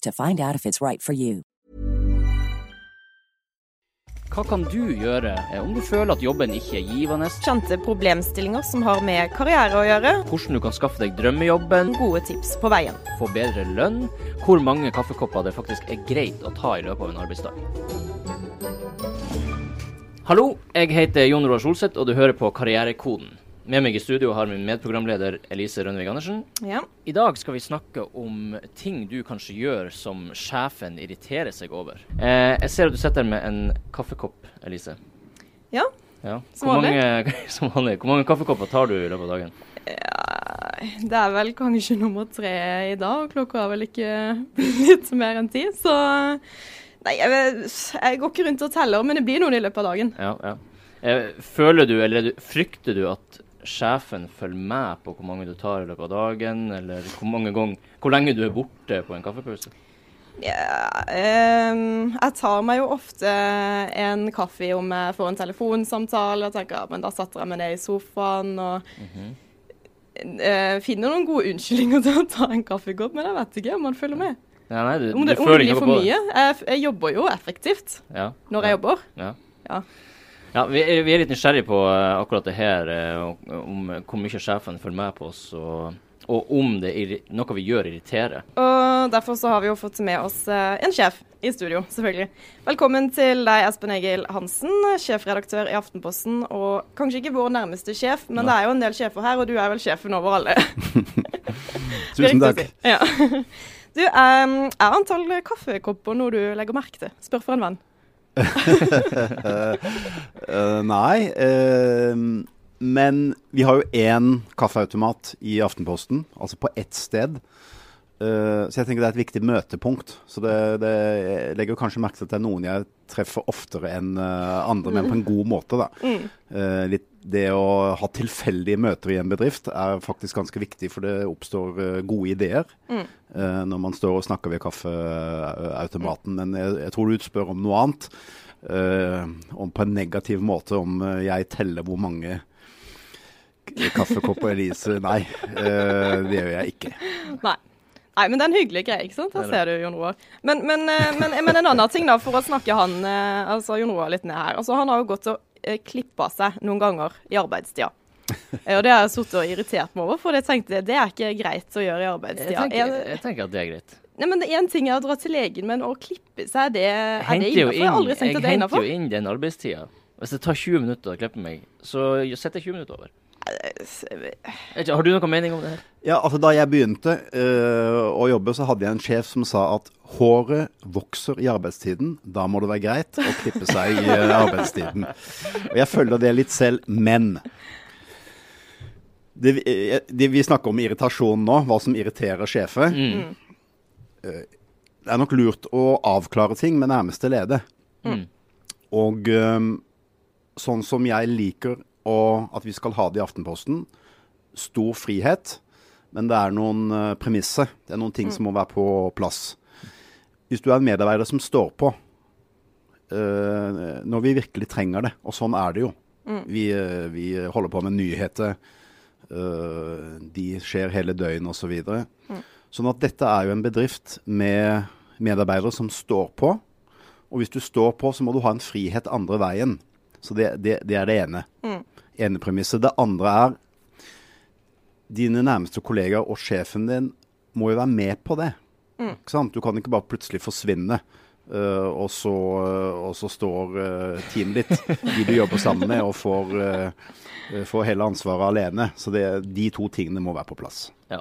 to find out if it's right for you. Hva kan du gjøre eh, om du føler at jobben ikke er givende? Kjente problemstillinger som har med karriere å gjøre. Hvordan du kan skaffe deg drømmejobben? Gode tips på veien. Få bedre lønn? Hvor mange kaffekopper det faktisk er greit å ta i løpet av en arbeidsdag? Hallo, jeg heter Jon Roar Solseth, og du hører på Karrierekoden. Med meg i studio har min medprogramleder Elise Rønnevig Andersen. Ja. I dag skal vi snakke om ting du kanskje gjør som sjefen irriterer seg over. Eh, jeg ser at du sitter med en kaffekopp, Elise. Ja, Ja. Som vanlig. som vanlig. Hvor mange kaffekopper tar du i løpet av dagen? det er vel kanskje nummer tre i dag. Klokka er vel ikke litt mer enn ti, så Nei, jeg, jeg går ikke rundt og teller, men det blir noen i løpet av dagen. Ja, ja. Eh, føler du, eller frykter du at sjefen følger med på hvor mange du tar i løpet av dagen, eller hvor mange ganger, hvor lenge du er borte på en kaffepause? Ja, um, jeg tar meg jo ofte en kaffe om jeg får en telefonsamtale. og tenker ja, men da setter jeg meg ned i sofaen og eh, finner noen gode unnskyldninger til å ta en kaffekopp. Men jeg vet ikke om man følger med. Ja, nei, du, Om det, du føler ikke for på det. Jeg, jeg jobber jo effektivt Ja, når jeg jobber. ja. Ja. Vi er, vi er litt nysgjerrige på uh, akkurat det her, uh, om hvor mye sjefen følger med på oss, og, og om det er noe vi gjør irriterer. Og derfor så har vi jo fått med oss eh, en sjef i studio, selvfølgelig. Velkommen til deg, Espen Egil Hansen, sjefredaktør i Aftenposten. Og kanskje ikke vår nærmeste sjef, men det er jo en del sjefer her, og du er vel sjefen over alle. Tusen takk. Ja. Du, er antall kaffekopper noe du legger merke til? Spør for en venn. Eh, nei, Uh, men vi har jo én kaffeautomat i Aftenposten, altså på ett sted. Uh, så jeg tenker det er et viktig møtepunkt. Så det, det jeg legger kanskje merke til at det er noen jeg treffer oftere enn andre, men på en god måte, da. Eh, litt, det å ha tilfeldige møter i en bedrift er faktisk ganske viktig, for det oppstår eh, gode ideer mm. når man står og snakker ved kaffeautomaten. Men jeg, jeg tror du spør om noe annet. eh, om på en negativ måte om eh, jeg teller hvor mange kaffekopper Elise Nei, eh, det gjør jeg ikke. Nei. Nei, men det er en hyggelig greie, ikke sant? Her ser du Jon Roar. Men, men, eh, men, men en annen ting, da, for å snakke han, eh, altså Jon Roar litt ned her. Altså, han har jo gått og eh, klippa seg noen ganger i arbeidstida. Eh, Og det har jeg sittet og irritert meg over, for jeg tenkte det er ikke greit å gjøre i Jeg arbeidstida. tenker, En- jeg tenker at det er greit. Nei, men Én ting er å dra til legen, men å klippe seg, det, er det innafor? Jeg har aldri tenkt at det er jeg henter innafor. jo inn den arbeidstida. Hvis det tar 20 minutter å klippe meg, så setter jeg 20 minutter over. Har du noen mening om det her? Ja, altså Da jeg begynte uh, å jobbe, så hadde jeg en sjef som sa at håret vokser i arbeidstiden. Da må det være greit å klippe seg i øh, arbeidstiden. Og Jeg følger det litt selv, men det, eh, det, Vi snakker om irritasjon nå, hva som irriterer sjefer. Eh, Det er nok lurt å avklare ting med nærmeste lede. Og um, sånn som jeg liker å, at vi skal ha det i Aftenposten, stor frihet, men det er noen uh, premisser. Det er noen ting som må være på plass. Hvis du er en medarbeider som står på uh, når vi virkelig trenger det, og sånn er det jo. Vi, uh, vi holder på med nyheter. de skjer hele døgnet osv. Så videre. sånn at dette er jo en bedrift med medarbeidere som står på. Og hvis du står på, så må du ha en frihet andre veien. Så det, det, det er det ene. ene premisset. Det andre er dine nærmeste kollegaer og sjefen din må jo være med på det. Ikke sant? Du kan ikke bare plutselig forsvinne, Uh, og, så, uh, og så står uh, teamet ditt, de du jobber sammen med, og får, får hele ansvaret alene. Så det, de to tingene må være på plass. Ja.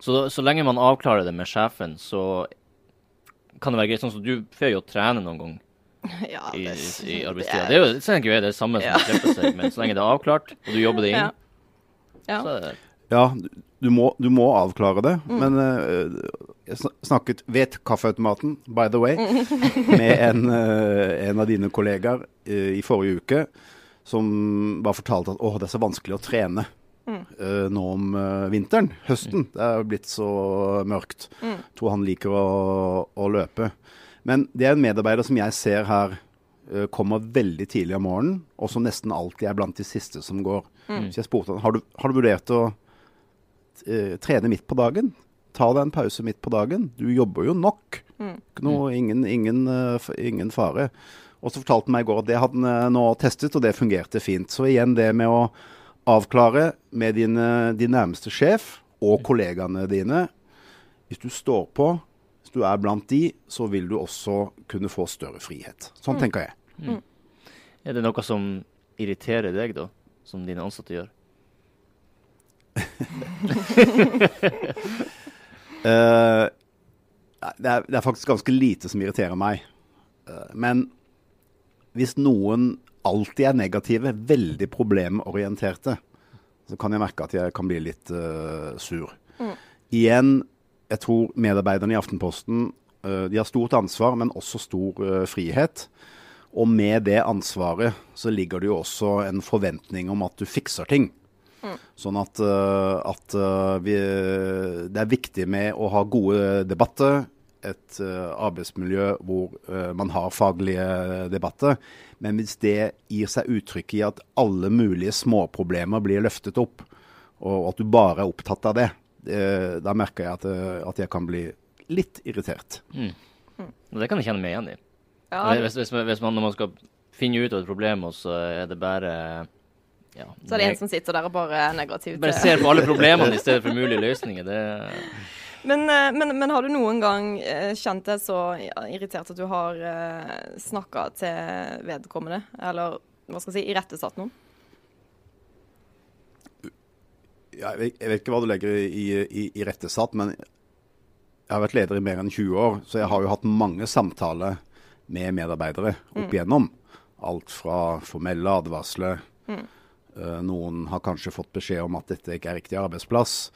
Så, så lenge man avklarer det med sjefen, så kan det være greit. Sånn som du får jo trene noen gang Ja, i, det, i arbeidstida. Det er jo tenker jeg det er det samme som Ja. å klippe seg, men så lenge det er avklart, og du jobber det inn, Ja. Ja. så er det Ja, du- må, du må avklare det. Men uh, jeg snakket ved kaffeautomaten, by the way, med en, uh, en av dine kollegaer uh, i forrige uke, som bare fortalte at åh, det er så vanskelig å trene uh, nå om uh, vinteren, høsten. Det er blitt så mørkt. Tror han liker å, å løpe. Men det er en medarbeider som jeg ser her uh, kommer veldig tidlig om morgenen, og som nesten alltid er blant de siste som går. Så jeg spurte han har du, har du vurdert å uh, trene midt på dagen. Ta deg en pause midt på dagen. Du jobber jo nok. Ikke noe, ingen, ingen, uh, ingen fare. Og så fortalte han meg i går at det hadde han nå testet, og det fungerte fint. Så igjen det med å avklare med dine, din nærmeste sjef og kollegaene dine. Hvis du står på, hvis du er blant de, så vil du også kunne få større frihet. Sånn tenker jeg. Er det noe som irriterer deg, da? Som dine ansatte gjør? uh, det, er, det er faktisk ganske lite som irriterer meg. Uh, men hvis noen alltid er negative, veldig problemorienterte, så kan jeg merke at jeg kan bli litt uh, sur. Igjen, jeg tror medarbeiderne i Aftenposten eh, de har stort ansvar, men også stor eh, frihet. Og med det ansvaret så ligger det jo også en forventning om at du fikser ting. Sånn at, øh, at vi, det er viktig med å ha gode debatter. Et arbeidsmiljø hvor man har faglige debatter. Men hvis det gir seg uttrykk i at alle mulige småproblemer blir løftet opp, og at du bare er opptatt av det, eh, da merker jeg at, øh, at jeg kan bli litt irritert. Mm. det kan jeg kjenne meg igjen i. Ja, Hvis, hvis, hvis man, når man skal finne ut av et problem, og så er det bare ja, så er det en som sitter der og bare er negativ Bare ser på alle problemene i stedet for mulige løsninger. Det, Men, eh, men, men har du noen gang eh, kjent deg så irritert at du har snakka til vedkommende, eller hva skal jeg si, irettesatt noen? Ja, jeg, vet, jeg vet ikke hva du legger i, i, i rettesatt, men jeg har vært leder i mer enn 20 år, så jeg har jo hatt mange samtaler med medarbeidere opp igjennom. Alt fra formelle advarsler. mm. noen har kanskje fått beskjed om at dette ikke er riktig arbeidsplass.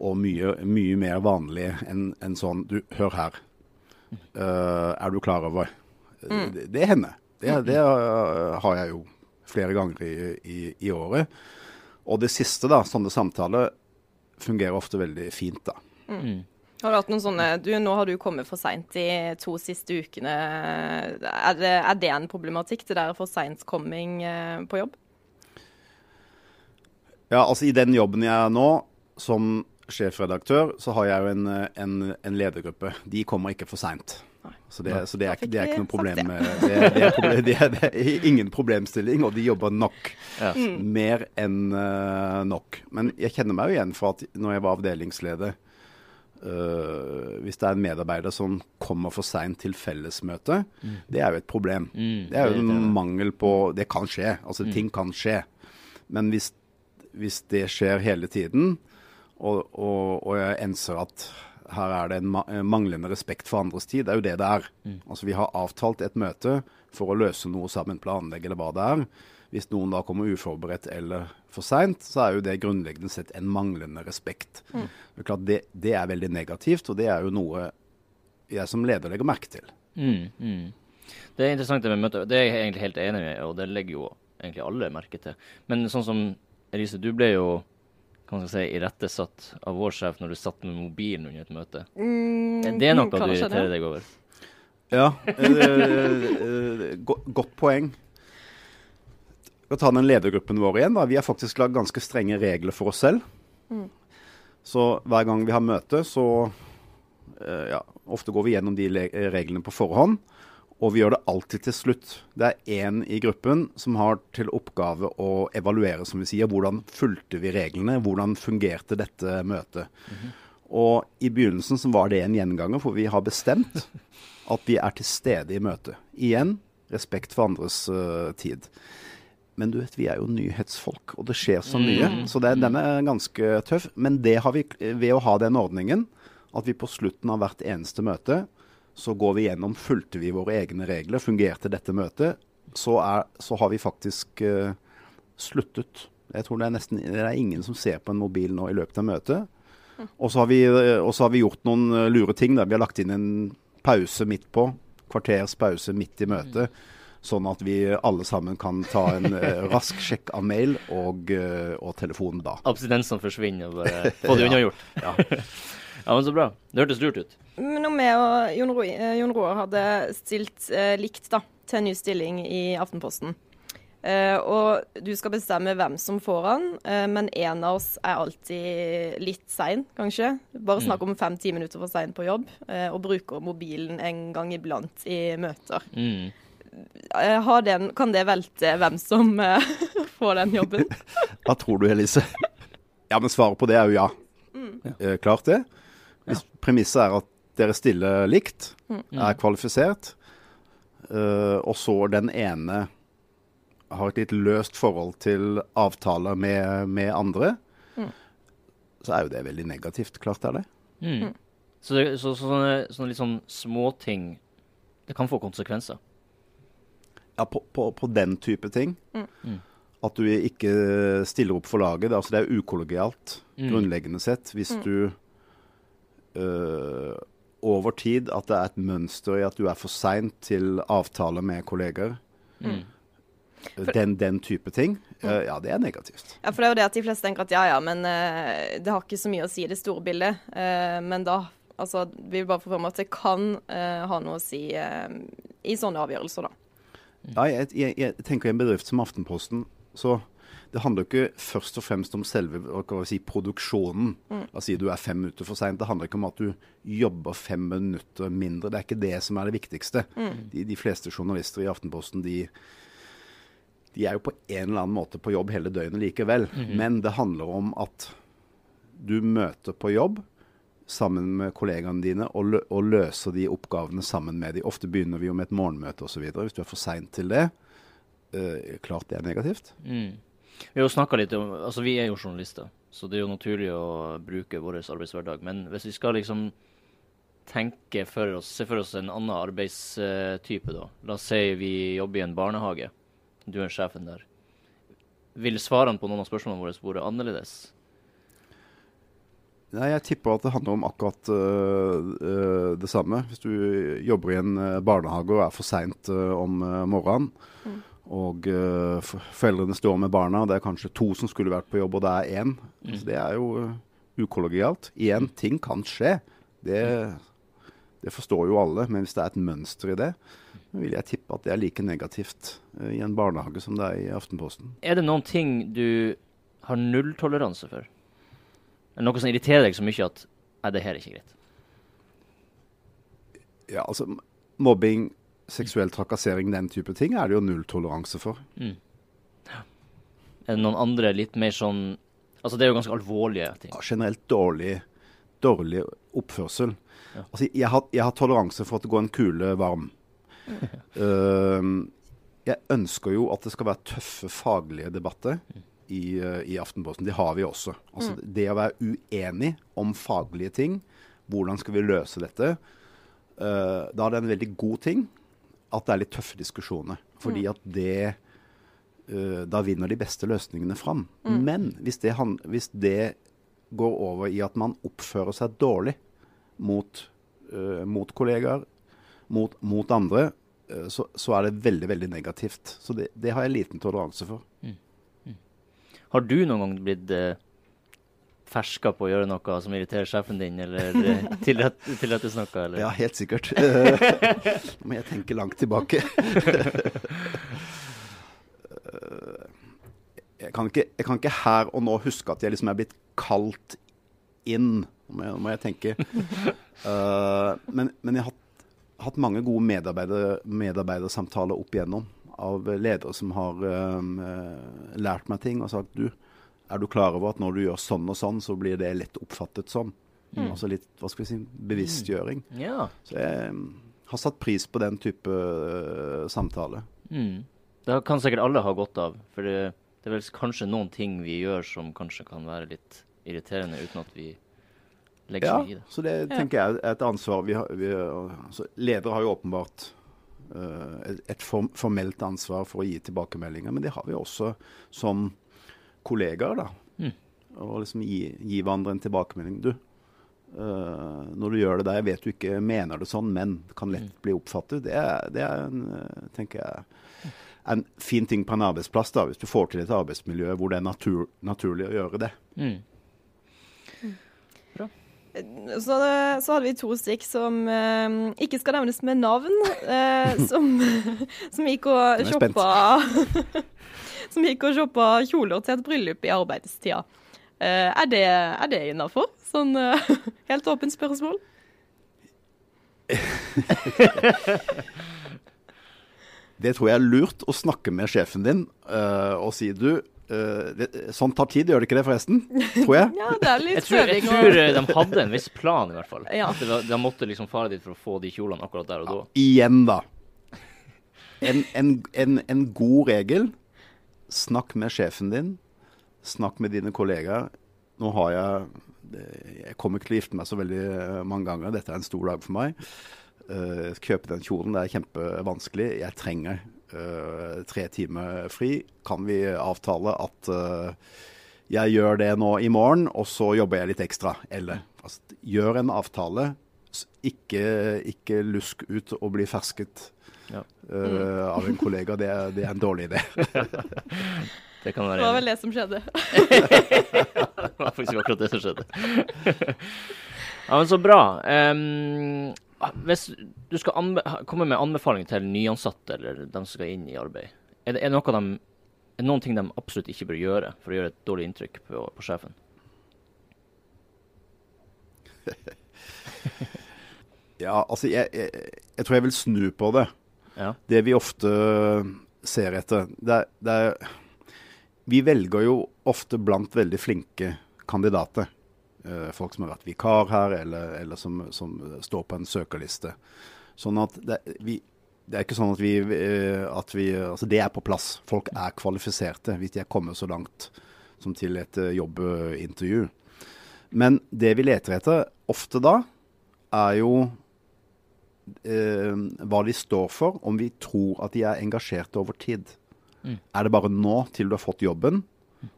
Og mye, mye mer vanlig enn en sånn Du, hør her. Uh, er du klar over? Mm. Det, det hender. Det, det eh, har jeg jo flere ganger i, i, i året. Og det siste, da, sånne samtaler, fungerer ofte veldig fint, da. Har du hatt noen sånne du, Nå har du kommet for seint de to siste ukene. Er det, er det en problematikk, det der for seintkomming eh, på jobb? Ja, altså i den jobben jeg er nå, som sjefredaktør, så har jeg jo en, en, en ledergruppe. De kommer ikke for seint. Så, det, så det, er, ikke- det er ikke noe problem. eh, Det, det, er, proble- det, er, det er ingen problemstilling, og de jobber nok. ja. Mer enn eh, nok. Men jeg kjenner meg jo igjen fra at når jeg var avdelingsleder eh, Hvis det er en medarbeider som kommer for seint til fellesmøte, det er jo et problem. Mm, det er jo en mangel på Det kan skje. Altså, ting kan skje. Men hvis, hvis det skjer hele tiden, og, og, og jeg enser at her er det en ma manglende respekt for andres tid, det er jo det det er. Altså Vi har avtalt et møte for å løse noe sammen, planlegge eller hva det er. Hvis noen da kommer uforberedt eller for seint, så er jo det grunnleggende sett en manglende respekt. Det er klart det, det er veldig negativt, og det er jo noe jeg som leder legger merke til. Mm, mm. Det er interessant det med møter. Det er jeg egentlig helt enig i, og det legger jo egentlig alle merke til. Men sånn som Elise, du ble jo kan man si, irettesatt av vår sjef når du satt med mobilen under et møte. Mm, Det er noe du det det? irriterer deg over. Ja, eh, eh, godt poeng. Vi ta den ledergruppen vår igjen. da. Vi har faktisk lagd ganske strenge regler for oss selv. Så hver gang vi har møte, så eh, ja, Ofte går vi gjennom de reglene på forhånd, og vi gjør det alltid til slutt. Det er én i gruppen som har til oppgave å evaluere, som vi sier. Hvordan fulgte vi reglene? Hvordan fungerte dette møtet? Og i begynnelsen så var det en gjenganger, for vi har bestemt at vi er til stede i møtet. Igjen respekt for andres uh, tid. Men du vet, vi er jo nyhetsfolk, og det skjer så mye. Så det, den er ganske tøff. Men det har vi, ved å ha den ordningen, at vi på slutten av hvert eneste møte, så går vi gjennom fulgte vi våre egne regler, fungerte dette møtet, så, er, så har vi faktisk uh, sluttet. Jeg tror det er nesten det er ingen som ser på en mobil nå i løpet av møtet. Og så har eh, har vi gjort noen eh, lure ting. Der. Vi har lagt inn en pause midt på. Kvarters pause midt i møtet. Sånn at vi alle sammen kan ta en eh, rask sjekk av mail og, eh, og telefonen da. Abstinensene forsvinner og bare få det unnagjort. Ja. ja, men så bra. Det hørtes lurt ut. Men om jeg og Jon, Roy, eh, Jon Roar hadde stilt eh, likt da, til en ny stilling i Aftenposten, Uh, og du skal bestemme hvem som får han, uh, men en av oss er alltid litt sein, kanskje. Bare snakk om fem-ti minutter for sein på jobb, uh, og bruker mobilen en gang iblant i møter. Mm. Eh, har den, kan det velte hvem som eh, får den jobben? Hva tror du, Elise? Ja, men svaret på det er jo ja. Eh, klart det. Hvis premisset er at dere stiller likt, er kvalifisert, eh, og så den ene har et litt løst forhold til avtaler med, med andre, så er jo det veldig negativt. Klart er det. Mm. Så, det, så, så sånne, sånne litt sånn småting Det kan få konsekvenser. Ja, på, på, på den type ting. Mm. At du ikke stiller opp for laget. Altså det er ukollegialt, Mm. grunnleggende sett. Hvis du øh, over tid at det er et mønster i at du er for sein til avtaler med kolleger. Mm. Den, den type ting. øh, ja, det er negativt. Ja, for det er jo det at de fleste tenker at ja ja, men uh, det har ikke så mye å si i det store bildet. Uh, men da altså, vi vil bare få fram at det kan eh, ha noe å si eh, i sånne avgjørelser, da. Ja, jeg, jeg, jeg tenker i en bedrift som Aftenposten, så det handler ikke først og fremst om selve si, produksjonen. Oss si du er fem minutter for seint. Det handler ikke om at du jobber fem minutter mindre. Det er ikke det som er det viktigste. De, de fleste journalister i Aftenposten de, de er jo på en eller annen måte på jobb hele døgnet likevel. Men det handler om at du møter på jobb sammen med kollegaene dine og, lø og løser de oppgavene sammen med de. Ofte begynner vi jo med et morgenmøte osv. Hvis du er for sein til det, eh, klart det er negativt. Mm. Vi har jo snakka litt om Altså, vi er jo journalister, så det er jo naturlig å bruke vår arbeidshverdag. Men hvis vi skal liksom tenke for oss, se for oss en annen arbeidstype, da. La oss si vi jobber i en barnehage. Du er sjefen der. Vil svarene på noen av spørsmålene våre vært annerledes? Nei, Jeg tipper at det handler om akkurat uh, det samme. Hvis du jobber i en øh, barnehage og er for seint uh, om morgenen, og uh, foreldrene står med barna, og det er kanskje to som skulle vært på jobb, og det er én. Så det er jo ukollegialt. Igjen, ting kan skje. Det, det forstår jo alle. Men hvis det er et mønster i det, så vil jeg tippe at det er like negativt i en barnehage som det er i Aftenposten. Er det noen ting du har nulltoleranse for? Noe som irriterer deg så mye at Nei, det her er ikke greit. Ja, altså Mobbing, seksuell trakassering, den type ting er det jo nulltoleranse for. Mm. Er det noen andre litt mer sånn Altså, det er jo ganske alvorlige ting. ja, generelt dårlig, dårlig oppførsel. Altså, jeg, har, jeg har toleranse for at det går en kule varm. uh, jeg ønsker jo at det skal være tøffe faglige debatter. I, eh, i Aftenposten. Det har vi også. Altså, Det å være uenig om faglige ting, hvordan skal vi løse dette, uh, da er det en veldig god ting at det er litt tøffe diskusjoner. Fordi at det uh, Da vinner de beste løsningene fram. Men hvis det, han, hvis det går over i at man oppfører seg dårlig mot, uh, mot kollegaer, mot, mot andre, så, så er det veldig, veldig negativt. Så det, det har jeg liten toleranse for. Har du noen gang blitt eh, ferska på å gjøre noe som irriterer sjefen din, eller eh, tilrettes noe? Eller? Ja, helt sikkert. Nå må jeg tenke langt tilbake. jeg, kan ikke, jeg kan ikke her og nå huske at jeg liksom er blitt kalt inn. Nå må jeg, må jeg tenke. Uh, men, men jeg har hatt, hatt mange gode medarbeider, medarbeidersamtaler opp igjennom av ledere som har eh, lært meg ting og sagt du, er du klar over at når du gjør sånn og sånn, så blir det lett oppfattet sånn? Altså litt hva skal vi si, bevisstgjøring. Ja. Så jeg mm, har satt pris på den type uh, samtale. Mm. Det kan sikkert alle ha godt av. For det, det er vel kanskje noen ting vi gjør som kanskje kan være litt irriterende, uten at vi legger Ja, så mye i det. så det tenker jeg er et ansvar. Vi har, vi, altså, ledere har jo åpenbart et, et formelt ansvar for å gi tilbakemeldinger, men det har vi også som kollegaer. da. Mm. Og liksom gi, gi hverandre en tilbakemelding. Du, Uh, når du gjør det der, jeg vet du ikke mener det sånn, men det kan lett bli oppfattet. Det er, det er en, øh, tenker jeg, en fin ting på en arbeidsplass, da, hvis du får til et arbeidsmiljø hvor det er natur, naturlig å gjøre det. Mm. Så, så hadde vi to stykk som eh, ikke skal nevnes med navn, eh, som, som gikk og shoppa Som gikk og shoppa kjoler til et bryllup i arbeidstida. Eh, er det, er det innafor? Sånn eh, helt åpent spørsmål. Det tror jeg er lurt å snakke med sjefen din øh, og si du, øh, det, sånn tar tid, gjør det ikke det forresten? Tror jeg. Ja, det er litt Jeg tror, jeg tror eh, de hadde en viss plan, i hvert fall. Ja. At det de måtte liksom fare dit for å få de kjolene akkurat der og da. Igjen, da. En, en, en, en god regel. Snakk med sjefen din. Snakk med dine kollegaer. Nå har jeg Jeg kommer ikke til å gifte meg så veldig øh, mange ganger. Dette er en stor dag for meg. Uh, kjøpe den kjolen, det er kjempevanskelig. Jeg trenger tre timer fri. Kan vi avtale at øh, jeg gjør det nå i morgen, og så jobber jeg litt ekstra? Eller altså, gjør en avtale. Ikke, ikke lusk ut og bli fersket Ja. uh, av en kollega. Det er, det er en dårlig idé. Det kan Det var vel det som skjedde. Det var faktisk akkurat det som skjedde. ja, men så bra. Em, hvis du skal komme med anbefaling til nyansatte eller de som skal inn i arbeid, er det, er det noe de, er det noen ting de absolutt ikke bør gjøre for å gjøre et dårlig inntrykk på, på sjefen? Ja, altså, jeg, jeg, jeg tror jeg vil snu på det. Ja. Det vi ofte ser etter det er, det er, Vi velger jo ofte blant veldig flinke kandidater. Eh, folk som har vært vikar her, eller, eller som, som står på en søkerliste. Sånn at det, vi, det er ikke sånn at vi, eh, at vi Altså, det er på plass. Folk er kvalifiserte hvis de er kommet så langt som til et eh, jobbintervju. Men det vi leter etter ofte da, er jo eh, hva de står for, om vi tror at de er engasjerte over tid. Mm. Er det bare nå til du har fått jobben,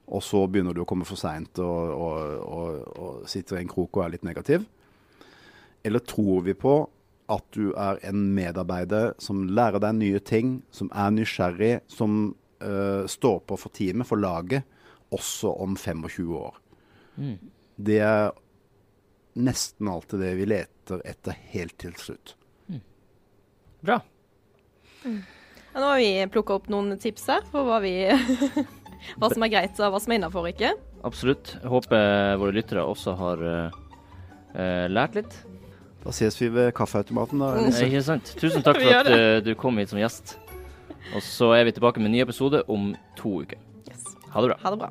og så begynner du å komme for seint og, og, og, og sitter i en krok og er litt negativ? Eller tror vi på at du er en medarbeider som lærer deg nye ting, som er nysgjerrig, som uh, står på for teamet, for laget, også om 25 år? Mm. Det er nesten alltid det vi leter etter helt til slutt. Bra. Ja, nå har vi plukka opp noen tips her for hva, vi, hva som er greit og hva som er innafor og ikke. Absolutt. Jeg håper våre lyttere også har eh, eh, lært litt. Da ses vi ved kaffeautomaten, da. Mm. Ikke sant? Tusen takk for at uh, du kom hit som gjest. Og så er vi tilbake med en ny episode om to uker. Ha det bra. Ha det bra.